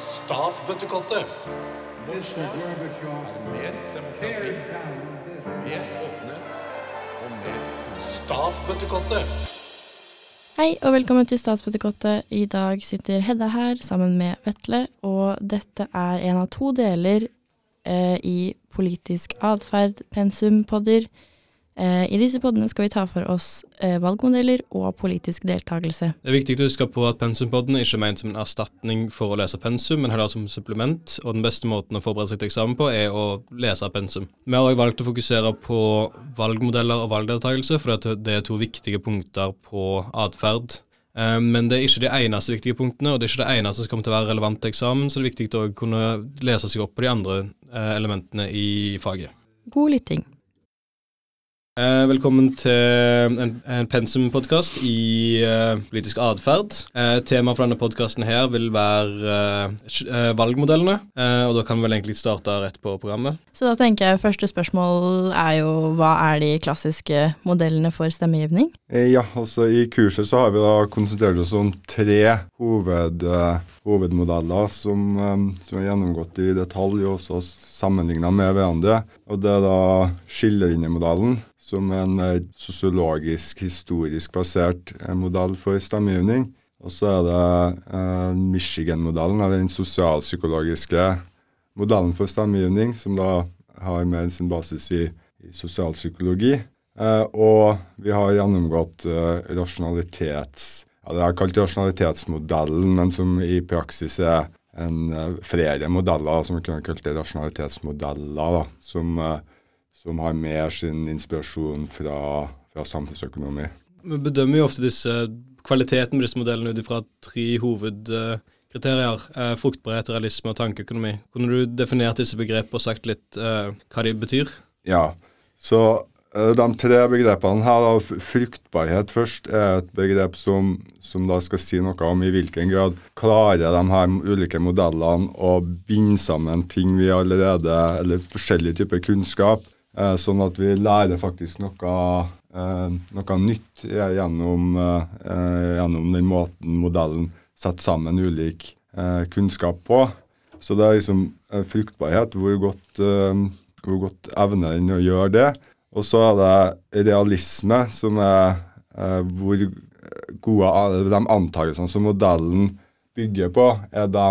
Statsbøttekottet. Mer demokrati, tear down this mer åpenhet og mer Statsbøttekottet. Hei og velkommen til Statsbøttekottet. I dag sitter Hedda her sammen med Vetle, og dette er en av to deler eh, i politisk atferd, pensumpodder. Eh, I disse poddene skal vi ta for oss eh, valgmodeller og politisk deltakelse. Det er viktig å huske på at pensumpodden ikke er ment som en erstatning for å lese pensum, men heller som supplement, og den beste måten å forberede seg til eksamen på er å lese pensum. Vi har også valgt å fokusere på valgmodeller og valgdeltakelse, for det er to viktige punkter på atferd. Eh, Men det er ikke de eneste viktige punktene, og det er ikke det eneste som kommer til å være relevant til eksamen, så det er viktig å kunne lese seg opp på de andre eh, elementene i faget. God lytting. Eh, velkommen til en, en pensumpodkast i eh, politisk atferd. Eh, Temaet for denne podkasten her vil være eh, eh, valgmodellene, eh, og da kan vi vel egentlig starte rett på programmet. Så da tenker jeg første spørsmål er jo hva er de klassiske modellene for stemmegivning? Eh, Ja, altså I kurset så har vi da konsentrert oss om tre hoved, eh, hovedmodeller som, eh, som er gjennomgått i detalj og også sammenligna med hverandre. Og Det er da skillelinjemodellen, som er en mer sosiologisk, historisk basert eh, modell for stemmegivning. Og så er det eh, Michigan-modellen, eller den sosialpsykologiske modellen for stemmegivning, som da har mer sin basis i, i sosialpsykologi. Eh, og vi har gjennomgått eh, rasjonalitets... Ja, det er kalt rasjonalitetsmodellen, men som i praksis er en eh, flere modeller som vi kan kalle det rasjonalitetsmodeller, da, som, eh, som har mer sin inspirasjon fra, fra samfunnsøkonomi. Vi bedømmer jo ofte disse kvaliteten med disse modellene ut ifra tre hovedkriterier. Eh, fruktbarhet, realisme og tankeøkonomi. Kunne du definert disse begrepene og sagt litt hva de betyr? Ja, så de tre begrepene her, da, fruktbarhet først, er et begrep som, som da skal si noe om i hvilken grad klarer de her ulike modellene å binde sammen ting vi allerede, eller forskjellige typer kunnskap, eh, sånn at vi lærer faktisk noe, eh, noe nytt eh, gjennom, eh, eh, gjennom den måten modellen setter sammen ulik eh, kunnskap på. Så det er liksom eh, fruktbarhet, hvor godt, eh, hvor godt evner den å gjøre det. Og så er det realisme, som er eh, hvor gode de antakelsene som modellen bygger på, er de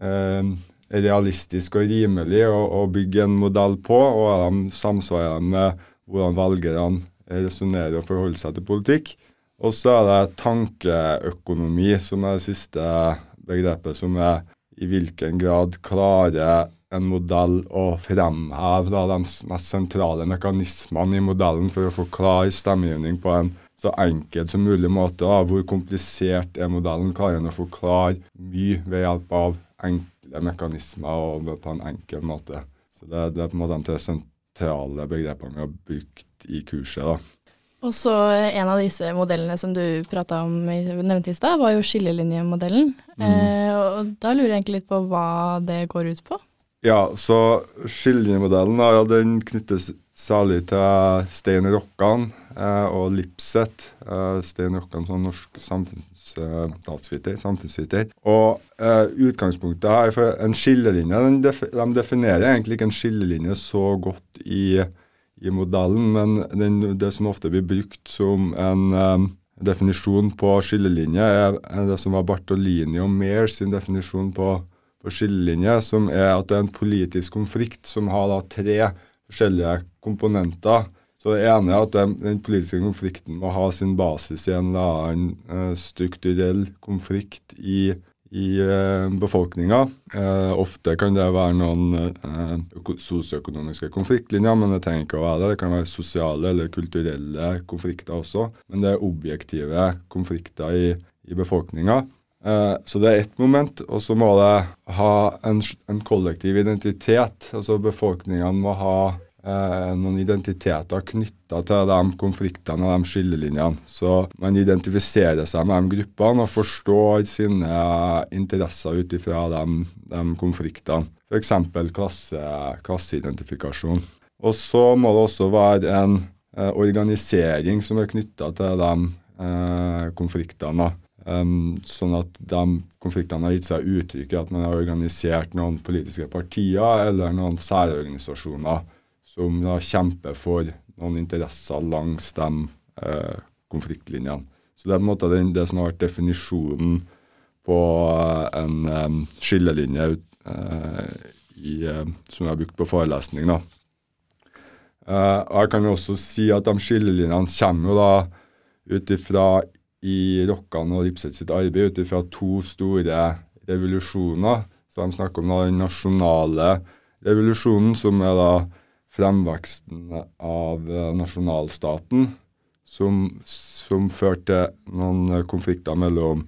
eh, realistiske og rimelige å, å bygge en modell på, og er de samsvarende med hvordan velgerne resonnerer og forholder seg til politikk. Og så er det tankeøkonomi, som er det siste begrepet, som er i hvilken grad klarer en modell å fremheve de mest sentrale mekanismene i modellen for å forklare stemmegivning på en så enkel som mulig måte. Da. Hvor komplisert er modellen? Klarer en å forklare mye ved hjelp av enkle mekanismer og på en enkel måte? Så Det, det er på en måte de sentrale begrepene vi har brukt i kurset. da. Og så en av disse modellene som du prata om, i- nevnte i stad, var jo skillelinjemodellen. Eh, og da lurer jeg egentlig litt på hva det går ut på. Ja, så skillelinjemodellen da, ja, den knyttes særlig til Stein Rokkan eh, og Lipset. Eh, Stein Rokkan som norsk samfunnsstatsviter, samfunnsviter. Og eh, utgangspunktet her for en skillelinje, def de definerer egentlig ikke en skillelinje så godt i, i modellen, men den, det som ofte blir brukt som en eh, definisjon på skillelinje, er, det som var Bartolini og Meyer sin definisjon på på skillelinje, som er at det er en politisk konflikt som har da tre forskjellige komponenter. Så det ene er at den, den politiske konflikten må ha sin basis i en eller annen eh, strukturell konflikt i, i eh, befolkninga. Eh, ofte kan det være noen eh, sosioøkonomiske konfliktlinjer, men det trenger ikke å være det. Det kan være sosiale eller kulturelle konflikter også, men det er objektive konflikter i, i befolkninga. Eh, Så det er ett moment, og så må det ha en, en kollektiv identitet. Altså befolkningene må ha eh, noen identiteter knytta til de konfliktene og de skillelinjene. Så man identifiserer seg med de gruppene og forstår sine interesser ut ifra de, de konfliktene. F.eks. Klasse, klasseidentifikasjon. Og så må det også være en eh, organisering som er knytta til de eh, konfliktene. Um, sånn at de konfliktene har gitt seg uttrykk i at man har organisert noen politiske partier eller noen særorganisasjoner som da kjemper for noen interesser langs de eh, konfliktlinjene. Så det er på en måte den, det som har vært definisjonen på eh, en um, skillelinje uh, i, uh, som jeg har brukt på forelesning. da. Uh, jeg kan jo også si at de skillelinjene kommer jo da ut ifra i Rokkan og Ripset sitt arbeid ut ifra to store revolusjoner. Så de snakker om den nasjonale revolusjonen, som er da fremveksten av nasjonalstaten, som, som førte til noen konflikter mellom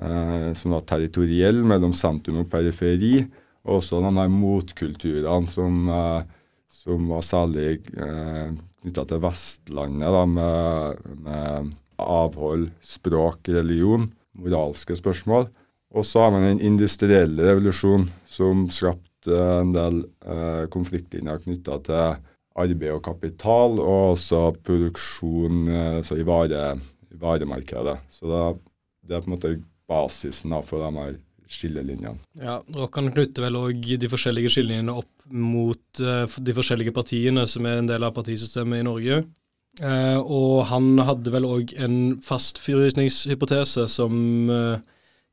eh, som var territoriell, mellom sentrum og periferi. Og også de her motkulturene som, eh, som var særlig eh, knytta til Vestlandet, da, med, med avhold, språk, religion, moralske spørsmål. Og så har man den industrielle revolusjonen, som skapte en del eh, konfliktlinjer knytta til arbeid og kapital, og også produksjon eh, så i, vare, i varemarkedet. Så da, det er på en måte basisen da, for de her skillelinjene. Ja, Rokkan knytter vel òg de forskjellige skillelinjene opp mot uh, de forskjellige partiene som er en del av partisystemet i Norge. Uh, og han hadde vel òg en fastfrysningshypotese som uh,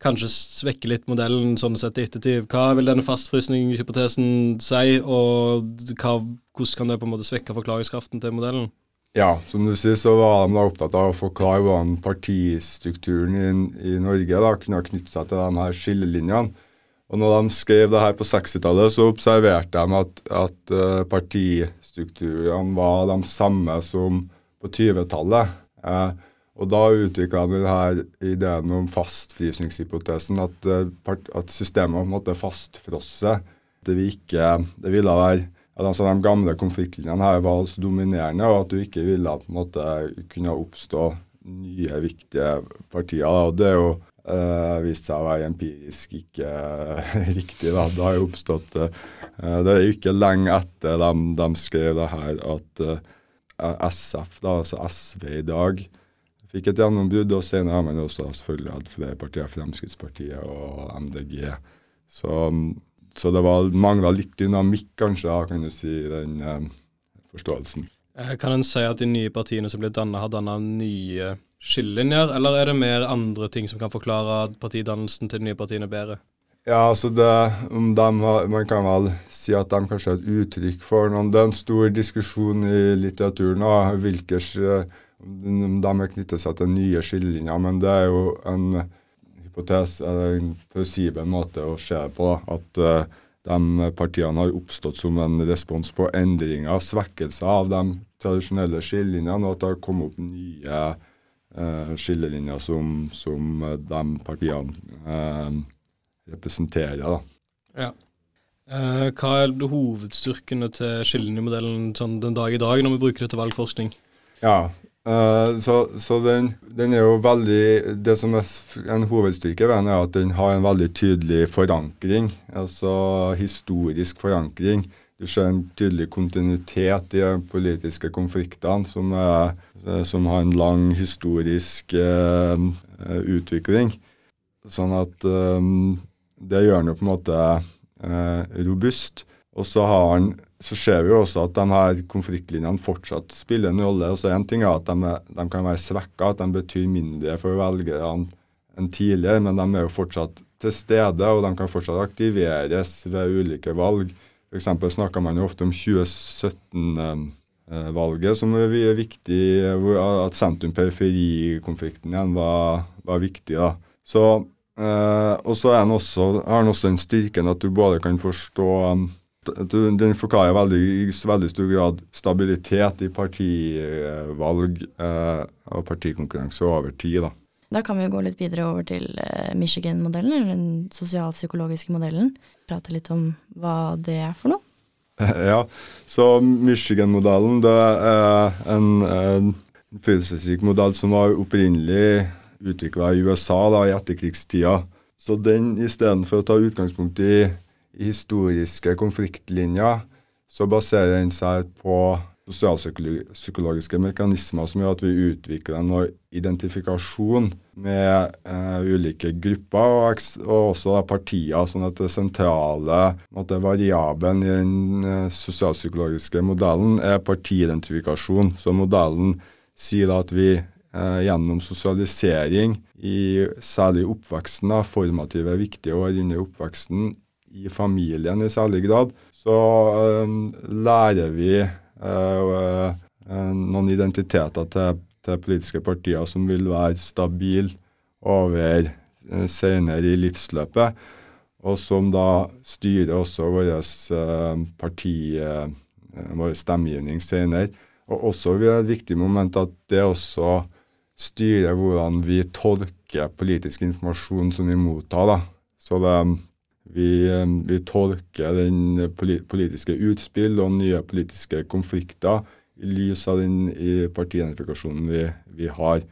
kanskje svekker litt modellen sånn sett i ettertid. Hva vil denne fastfrysningshypotesen si, og hva, hvordan kan det på en måte svekke forklaringskraften til modellen? Ja, som du sier, så var de da opptatt av å forklare hvordan partistrukturen i, i Norge da kunne knytte seg til de her skillelinjene. Og når de skrev det her på 60-tallet, så observerte de at, at uh, partistrukturene var de samme som på 20-tallet. Eh, og da utvikla vi denne ideen om fastfrysningshypotesen, at, uh, at systemet måte fastfrosset. Det, vi ikke, det ville være altså de gamle konfliktlinjene her var altså dominerende, og at du ikke ville på en måte kunne oppstå nye, viktige partier. Og det er jo uh, vist seg å være empirisk ikke uh, riktig. Da. Det har jo oppstått uh, Det er ikke lenge etter de, de skrev det her, at SF, da, altså SV i dag, fikk et gjennombrudd. Og senere har man også selvfølgelig hatt flere partier, Fremskrittspartiet og MDG. Så så det mangla litt dynamikk, kanskje, kan du si, i den eh, forståelsen. Kan en si at de nye partiene som ble dannet, har danna nye skillelinjer, eller er det mer andre ting som kan forklare partidannelsen til de nye partiene bedre? Ja, altså det, om de Man kan vel si at de kanskje er et uttrykk for noen Det er en stor diskusjon i litteraturen hvilke om de er knyttet seg til nye skillelinjer, men det er jo en hypotese, en plausibel måte å se på. At uh, de partiene har oppstått som en respons på endringer, svekkelser av de tradisjonelle skillelinjene, og at det har kommet opp nye uh, skillelinjer som, som de partiene representerer. Da. Ja. Eh, hva er hovedstyrkene til skillelinjemodellen sånn den dag i dag, når vi bruker det til valgforskning? Ja, eh, så, så den, den, er jo veldig Det som er en hovedstyrke ved den, er at den har en veldig tydelig forankring. Altså historisk forankring. Du ser en tydelig kontinuitet i de politiske konfliktene som, er, som har en lang historisk eh, utvikling. Sånn at um, det gjør han jo på en måte eh, robust. Og så har han så ser vi jo også at de her konfliktlinjene fortsatt spiller en rolle. og så En ting er at de, de kan være svekka, at de betyr mindre for velgerne enn tidligere, men de er jo fortsatt til stede, og de kan fortsatt aktiveres ved ulike valg. F.eks. snakker man jo ofte om 2017-valget eh, som er viktig, at sentrum-periferi-konflikten igjen var, var, viktig. da. Så, eh, og så har den også den styrken at du både kan forstå um, den forklarer veldig, i veldig stor grad stabilitet i partivalg uh, og partikonkurranse over tid. Da. da kan vi jo gå litt videre over til eh, Michigan-modellen, eller den sosialpsykologiske modellen. Prate litt om hva det er for noe. Ja, så Michigan-modellen det er en, en følelsesrik modell som var opprinnelig utvikla i USA da, i etterkrigstida. Så den istedenfor å ta utgangspunkt i historiske konfliktlinjer, så baserer den seg på sosialpsykologiske mekanismer som gjør at vi utvikler en identifikasjon med eh, ulike grupper, og, og også da partier. Sånn at det sentrale måte, variabelen i den eh, sosialpsykologiske modellen er partiidentifikasjon. Så modellen sier da at vi gjennom sosialisering i særlig oppveksten, da, formative, viktige år under oppveksten, i familien i særlig grad, så eh, lærer vi eh, eh, noen identiteter til, til politiske partier som vil være stabile over eh, senere i livsløpet, og som da styrer også vår eh, parti, eh, vår stemmegivning senere. Og også er et viktig moment at det også styrer hvordan vi tolker politisk informasjon som vi mottar. da. Så det, vi, eh, vi tolker den politiske utspill og nye politiske konflikter i lys av den partiidentifikasjonen vi, vi har.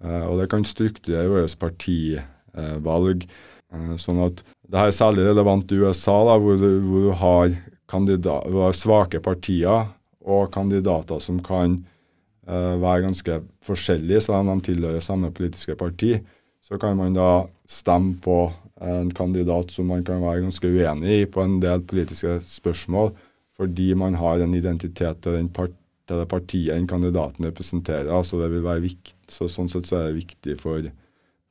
Eh, og det kan strukturere vårt partivalg. Eh, sånn at det her er særlig relevant i USA, da, hvor, hvor du har, kandida- du har svake partier og kandidater som kan være ganske forskjellige, selv om de tilhører samme politiske parti. Så kan man da stemme på en kandidat som man kan være ganske uenig i på en del politiske spørsmål, fordi man har en identitet til, den part, til det partiet den kandidaten representerer. Så det vil være viktig, så sånn sett så er det viktig for,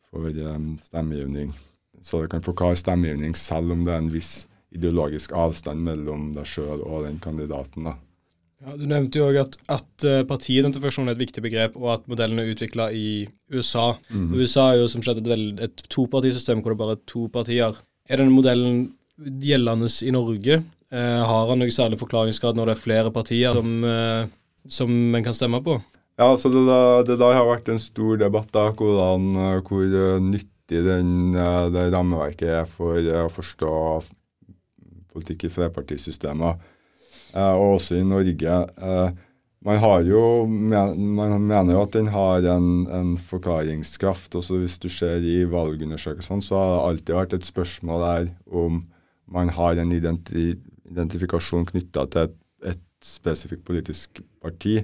for um, stemmegivning. Så det kan forklare stemmegivning selv om det er en viss ideologisk avstand mellom deg sjøl og den kandidaten. da. Ja, du nevnte jo òg at, at eh, partiidentifikasjon er et viktig begrep, og at modellen er utvikla i USA. Mm. USA er jo som skjedd et, veld- et topartisystem hvor det bare er to partier. Er denne modellen gjeldende i Norge? Eh, har han noe særlig forklaringsgrad når det er flere partier som, eh, som en kan stemme på? Ja, så det, det der har vært en stor debatt, da, hvordan, eh, hvor eh, nyttig den, det rammeverket er for å forstå politikk i flerpartisystemer, eh, og også i Norge. Eh, man, har jo, man mener jo at den har en, en forklaringskraft. også Hvis du ser i valgundersøkelsene, så har det alltid vært et spørsmål der om man har en identi identifikasjon knytta til et, et spesifikt politisk parti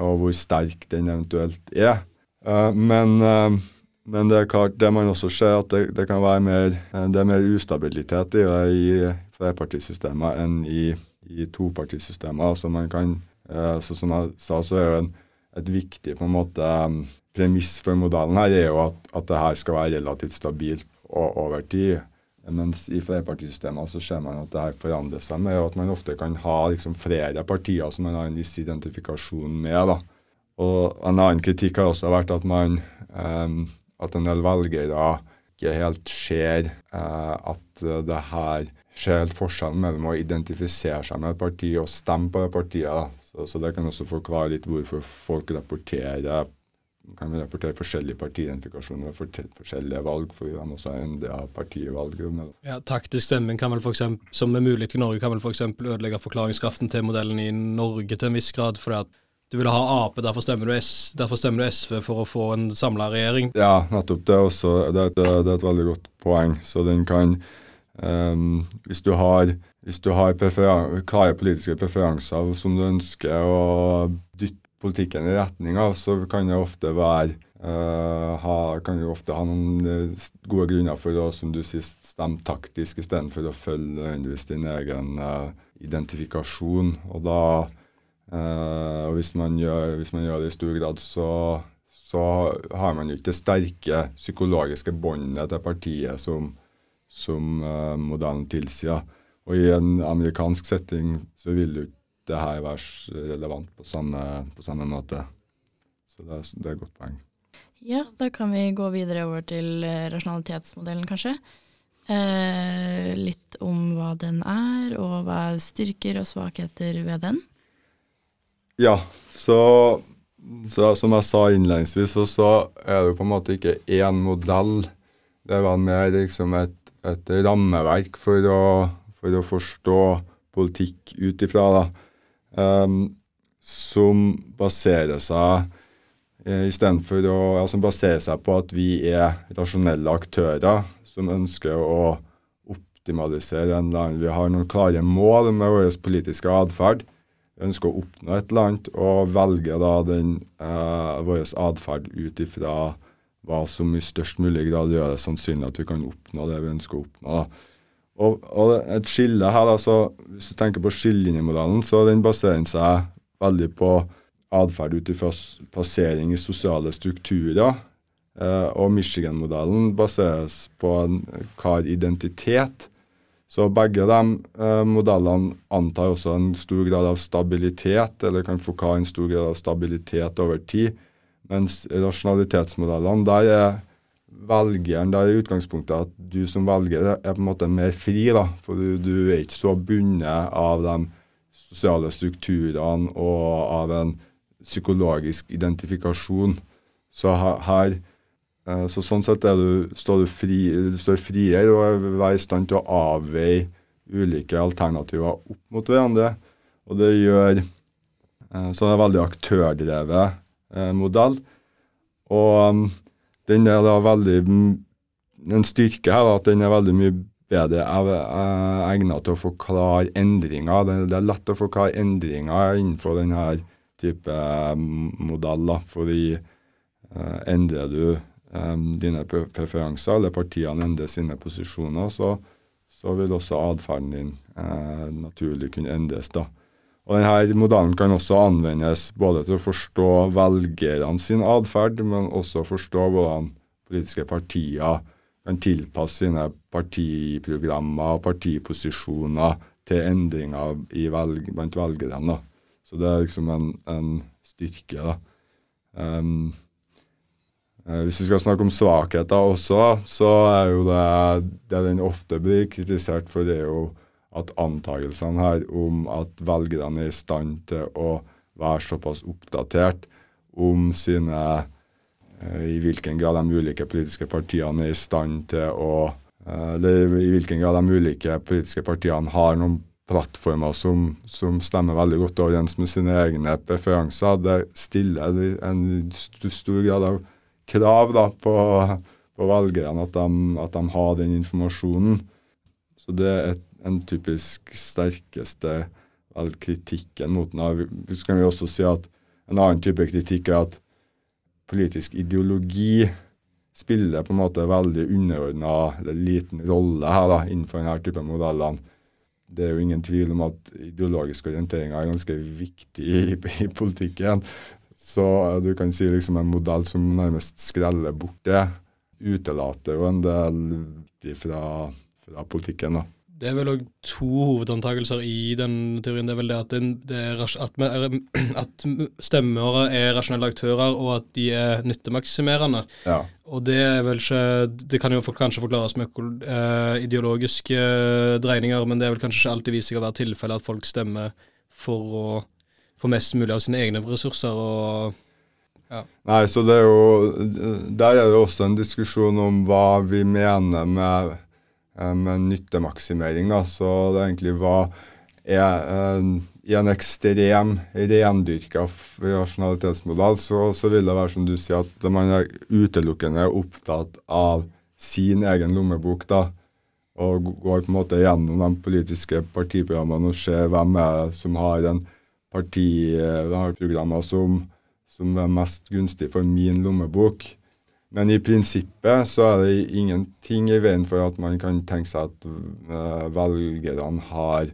og hvor sterk den eventuelt er. Eh, men, eh, men det er klart, det man også ser, at det, det kan være mer, eh, det er mer ustabilitet i det i flerpartisystemet enn i, i topartisystemer. Så man kan, eh, så som jeg sa, så er jo en, et viktig på en måte um, premiss for modellen her er jo at, at det her skal være relativt stabilt og over tid. Mens i flerpartisystemer så ser man at det her forandrer seg med, at man ofte kan ha liksom flere partier som man har en viss identifikasjon med. da. Og En annen kritikk har også vært at man em, at en del velgere ikke helt ser eh, at det her ser helt forskjellen mellom å identifisere seg med et parti og stemme på det partiet. Så, så det kan også forklare litt hvorfor folk rapporterer kan rapportere forskjellige partiidentifikasjoner ved forskjellige valg, fordi de også er en del av partivalg. Ja, Taktisk stemming kan vel for eksempel, som er mulig til Norge, kan vel f.eks. ødelegge forklaringskraften til modellen i Norge til en viss grad. fordi at du vil ha Ap, derfor stemmer du, S, derfor stemmer du SV for å få en samla regjering. Ja, nettopp. Det er også det det, det er et veldig godt poeng. Så den kan ehm, Hvis du har, hvis du har klare politiske preferanser som du ønsker å dytte politikken i retning av, så kan det ofte være uh, ha, kan det ofte ha noen eh, gode grunner for å som du sier, stemme taktisk istedenfor å følge din egen uh, identifikasjon. Og da uh, hvis man, gjør, hvis man gjør det i stor grad, så så har man jo ikke det sterke psykologiske båndet til partiet som, som uh, modellen tilsier. Og i en amerikansk setting så vil jo det her være relevant på samme, på samme måte. Så det er, det er et godt poeng. Ja, da kan vi gå videre over til eh, rasjonalitetsmodellen, kanskje. Eh, litt om hva den er, og hva er styrker og svakheter ved den. Ja, så, så som jeg sa innledningsvis, så, så er det på en måte ikke én modell. Det var mer liksom et, et rammeverk for å, for å forstå politikk ut ifra. Ehm, som baserer seg eh, Istedenfor å ja, Som baserer seg på at vi er rasjonelle aktører som ønsker å optimalisere en eller annen Vi har noen klare mål med vår politiske atferd. ønsker å oppnå et eller annet, og velger da den eh, vår atferd ut ifra hva som i størst mulig grad gjør det sannsynlig at vi kan oppnå det vi ønsker å oppnå. da. Og, og et skille her, altså, Hvis du tenker på skillelinjemodellen, så den baserer seg veldig på atferd ut ifra plassering i sosiale strukturer. Eh, og Michigan-modellen baseres på en klar identitet. Så begge de eh, modellene antar også en stor grad av stabilitet, eller kan forklare en stor grad av stabilitet over tid. Mens rasjonalitetsmodellene, der er velgeren der er utgangspunktet at du som velger er på en måte mer fri, da. For du, du er ikke så bundet av de sosiale strukturene og av en psykologisk identifikasjon. Så her, eh, så sånn sett du, står du, fri, du står friere og er i stand til å avveie ulike alternativer opp mot hverandre. Og det gjør eh, Så det er veldig aktørdrevet modell. Og um, den er da veldig En styrke her er at den er veldig mye bedre eh, egnet til å forklare endringer. Det, er lett å forklare endringer innenfor denne type modeller. fordi eh, endrer du eh, dine preferanser, eller partiene endrer sine posisjoner, så, så vil også atferden din eh, naturlig kunne endres. da. Og denne Modellen kan også anvendes både til å forstå velgerne sin atferd, men også forstå hvordan politiske partier kan tilpasse sine partiprogrammer og partiposisjoner til endringer velg blant velgerne. Så det er liksom en, en styrke. Um, hvis vi skal snakke om svakheter også, så er jo det det den ofte blir kritisert for, det er jo at antagelsene her om at velgerne er i stand til å være såpass oppdatert om sine eh, I hvilken grad de ulike politiske partiene er i stand til å eh, Eller i hvilken grad de ulike politiske partiene har noen plattformer som, som stemmer veldig godt overens med sine egne preferanser. Det stiller en stor grad av krav da, på, på velgerne at at de har den informasjonen. Så det er et, en typisk sterkeste vel, kritikken mot den. Så kan vi også si at en annen type kritikk er at politisk ideologi spiller på en måte veldig underordna eller liten rolle her da, innenfor denne type modellene. Det er jo ingen tvil om at ideologisk orientering er ganske viktig i, i politikken. Så du kan si liksom en modell som nærmest skreller bort det, utelater jo en del fra, fra politikken. da. Det er vel òg to hovedantakelser i den teorien. Det er vel det at, det er, at, er, at stemmere er rasjonelle aktører, og at de er nyttemaksimerende. Ja. Og det er vel ikke Det kan jo for, kanskje forklares med eh, ideologiske dreininger, men det er vel kanskje ikke alltid vist seg å være tilfellet at folk stemmer for å få mest mulig av sine egne ressurser. og Nei, så det er jo Der er det også en diskusjon om hva vi mener med, eh, med nyttemaksimering. da, Så det egentlig var er eh, I en ekstrem rendyrka rasjonalitetsmodell så, så vil det være som du sier, at man er utelukkende opptatt av sin egen lommebok. da, og går på en måte gjennom de politiske partiprogrammene og ser hvem er det som har en parti, eh, som som er mest gunstig for min lommebok. Men i prinsippet så er det ingenting i veien for at man kan tenke seg at eh, velgerne har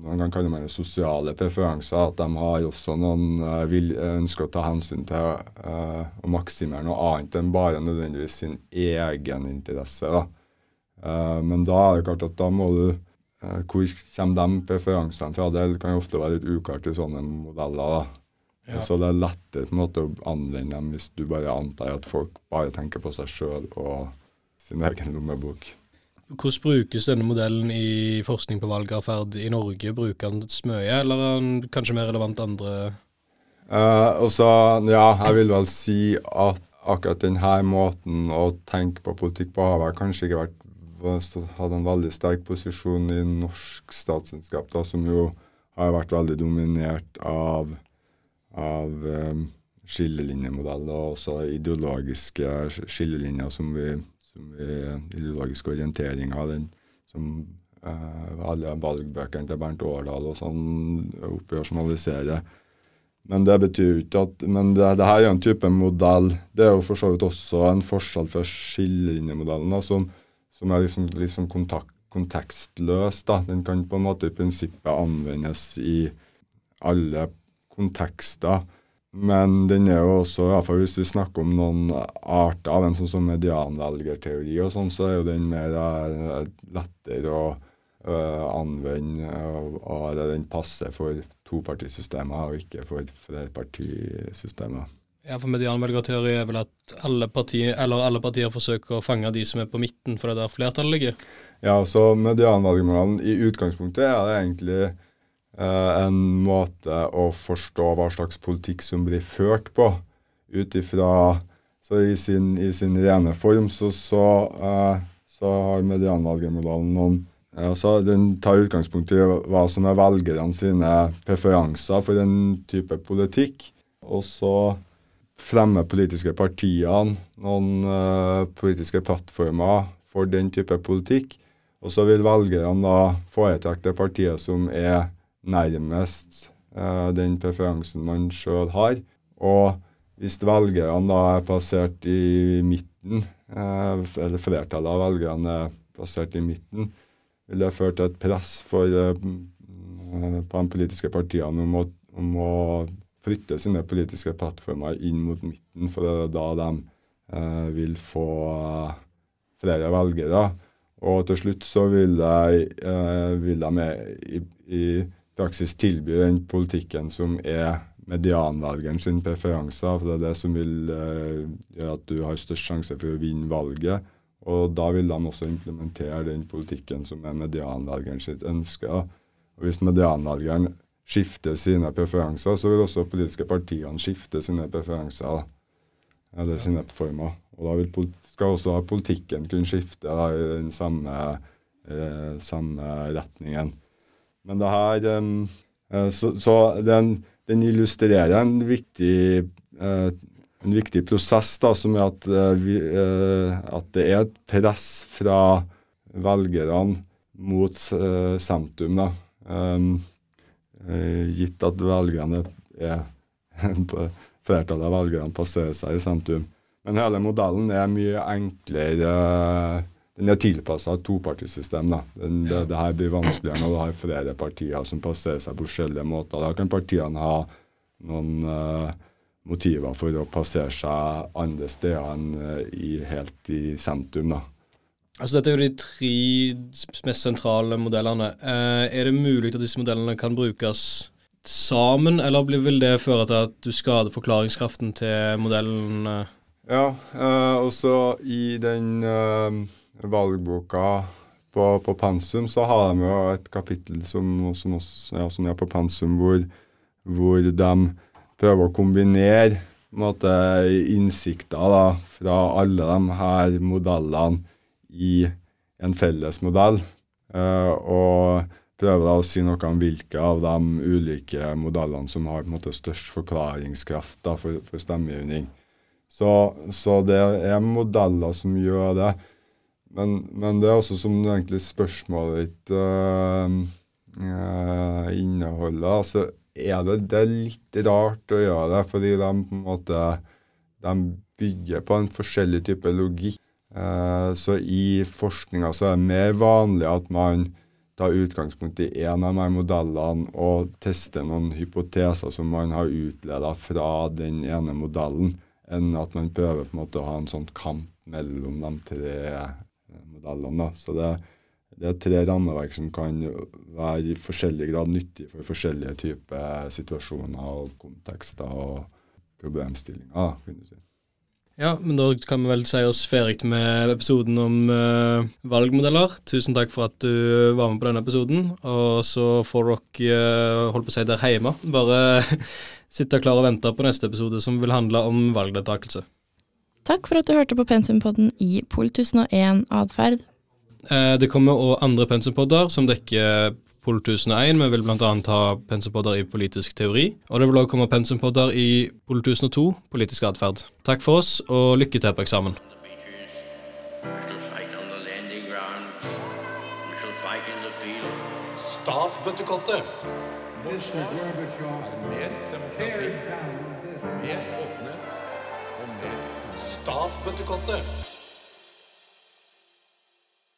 man kan kalle det sosiale preferanser, at de har også noen eh, vil, ønsker å ta hensyn til eh, å maksimere noe annet enn bare nødvendigvis sin egen interesse. Da. Eh, men da er det klart at da må du eh, Hvor kommer de preferansene fra? Det kan jo ofte være litt uklart i sånne modeller. da. Ja. Så det er lettere på en måte å anvende dem hvis du bare antar at folk bare tenker på seg sjøl og sin egen lommebok. Hvordan brukes denne modellen i forskning på valgatferd i Norge? Bruker den mye, eller er den kanskje mer relevant andre Eh, også, ja, jeg vil vel si at akkurat denne måten å tenke på politikk på har kanskje ikke vært hatt en veldig sterk posisjon i norsk statsvitenskap, som jo har vært veldig dominert av, av skillelinjemodell og også ideologiske skillelinjer som vi, som vi Ideologisk orientering av den som eh, alle valgbøkene til Bernt Årdal og sånn oppgjørsjonaliserer. Men det betyr ikke at Men det, det her er en type modell. Det er jo for så vidt også en forskjell fra skillelinjemodellen, som, som er liksom, liksom kontakt, kontekstløs. da. Den kan på en måte i prinsippet anvendes i alle kontekster. Men den er jo også, i hvert fall hvis vi snakker om noen arter av en sånn som medianvelgerteori og sånn, så er jo den mer eh, lettere å eh, anvende, og, og den passer for topartisystemer og ikke for flerpartisystemer. Ja, for medianvelgerteori er vel at alle partier, eller alle partier forsøker å fange de som er på midten, for det er der flertallet ligger. Ja, så medianvalgmoralen i utgangspunktet er det egentlig en måte å forstå hva slags politikk som blir ført på, ut ifra Så i sin, i sin rene form så, så, eh, så har medianvalgmoralen noen Altså, den tar utgangspunkt i hva som er velgerne sine preferanser for en type politikk. Og så fremmer politiske partiene noen eh, politiske plattformer for den type politikk. Og så vil velgerne da foretrekke det partiet som er nærmest eh, den preferansen man sjøl har. Og hvis velgerne da er plassert i midten, eh, eller flertallet av velgerne er plassert i midten, vil det føre til et press for, eh, på de politiske partiene om å, om å flytte sine politiske plattformer inn mot midten, for det er da de eh, vil få flere velgere. Og til slutt så vil de, eh, vil de i, i praksis tilby den politikken som er medianvelgeren sin preferanser, for det er det som vil eh, gjøre at du har størst sjanse for å vinne valget. Og da vil de også implementere den politikken som er medianvelgeren sitt ønske. Og Hvis medianvelgeren skifter sine preferanser, så vil også politiske partiene skifte sine preferanser. Eller Eller sine former. Og da vil, skal også politikken kunne skifte da, i den samme, eh, samme retningen. Men det her em, eh, Så, så den, den illustrerer en viktig uh, en viktig prosess da, som er at, uh, vi, uh, at det er et press fra velgerne mot sentrum. Da. Um, gitt at velgerne er Flertallet av velgerne passerer seg i sentrum. Men hele modellen er mye enklere. Den er tilpassa et topartisystem. da. Den, det, det her blir vanskeligere når du har flere partier som passerer seg på forskjellige måter. Da kan partiene ha noen uh, motiver for å plassere seg andre steder enn uh, i, helt i sentrum. da. Altså Dette er jo de tre mest sentrale modellene. Uh, er det mulig at disse modellene kan brukes sammen, eller blir- vil det føre til at du skader forklaringskraften til modellen? Ja, eh, også i den valgboka på, på pensum, så har de jo et kapittel som, som, også, ja, som er på pensum, hvor, hvor de prøver å kombinere måte, innsikter da, fra alle de her modellene i en felles modell. Uh, og prøver da å si noe om hvilke av de ulike modellene som har måte, størst forklaringskraft da, for, for stemmegivning. Så, så det er modeller som gjør det. Men, men det er også som egentlig spørsmålet ditt uh, uh, inneholder. Altså, er det, det er litt rart å gjøre det, fordi de på en måte de bygger på en forskjellig type logikk. Uh, så i forskninga så er det mer vanlig at man tar utgangspunkt i en av de modellene og tester noen hypoteser som man har utleda fra den ene modellen, enn at man prøver på en måte å ha en sånn kamp mellom de tre modellene. Da. Så det, det er tre rammeverk som kan være i forskjellig grad nyttige for forskjellige typer situasjoner og kontekster og problemstillinger. kunne du si. Ja, men da kan vi vel si oss ferdig med episoden om uh, valgmodeller. Tusen takk for at du var med på denne episoden. Og så får dere, uh, holdt på å si der hjemme, bare sitte klar og vente på neste episode som vil handle om valgdeltakelse. Takk for at du hørte på Pensumpodden i Pol 1001 atferd. Eh, det kommer òg andre pensumpodder som dekker Pol 1001. Vi vil bl.a. ha pensumpodder i politisk teori. Og det vil òg komme pensumpodder i Pol 1002, politisk atferd. Takk for oss, og lykke til på eksamen. Statsbøttekottet. Mer demokrati, mer Statsbøttekottet.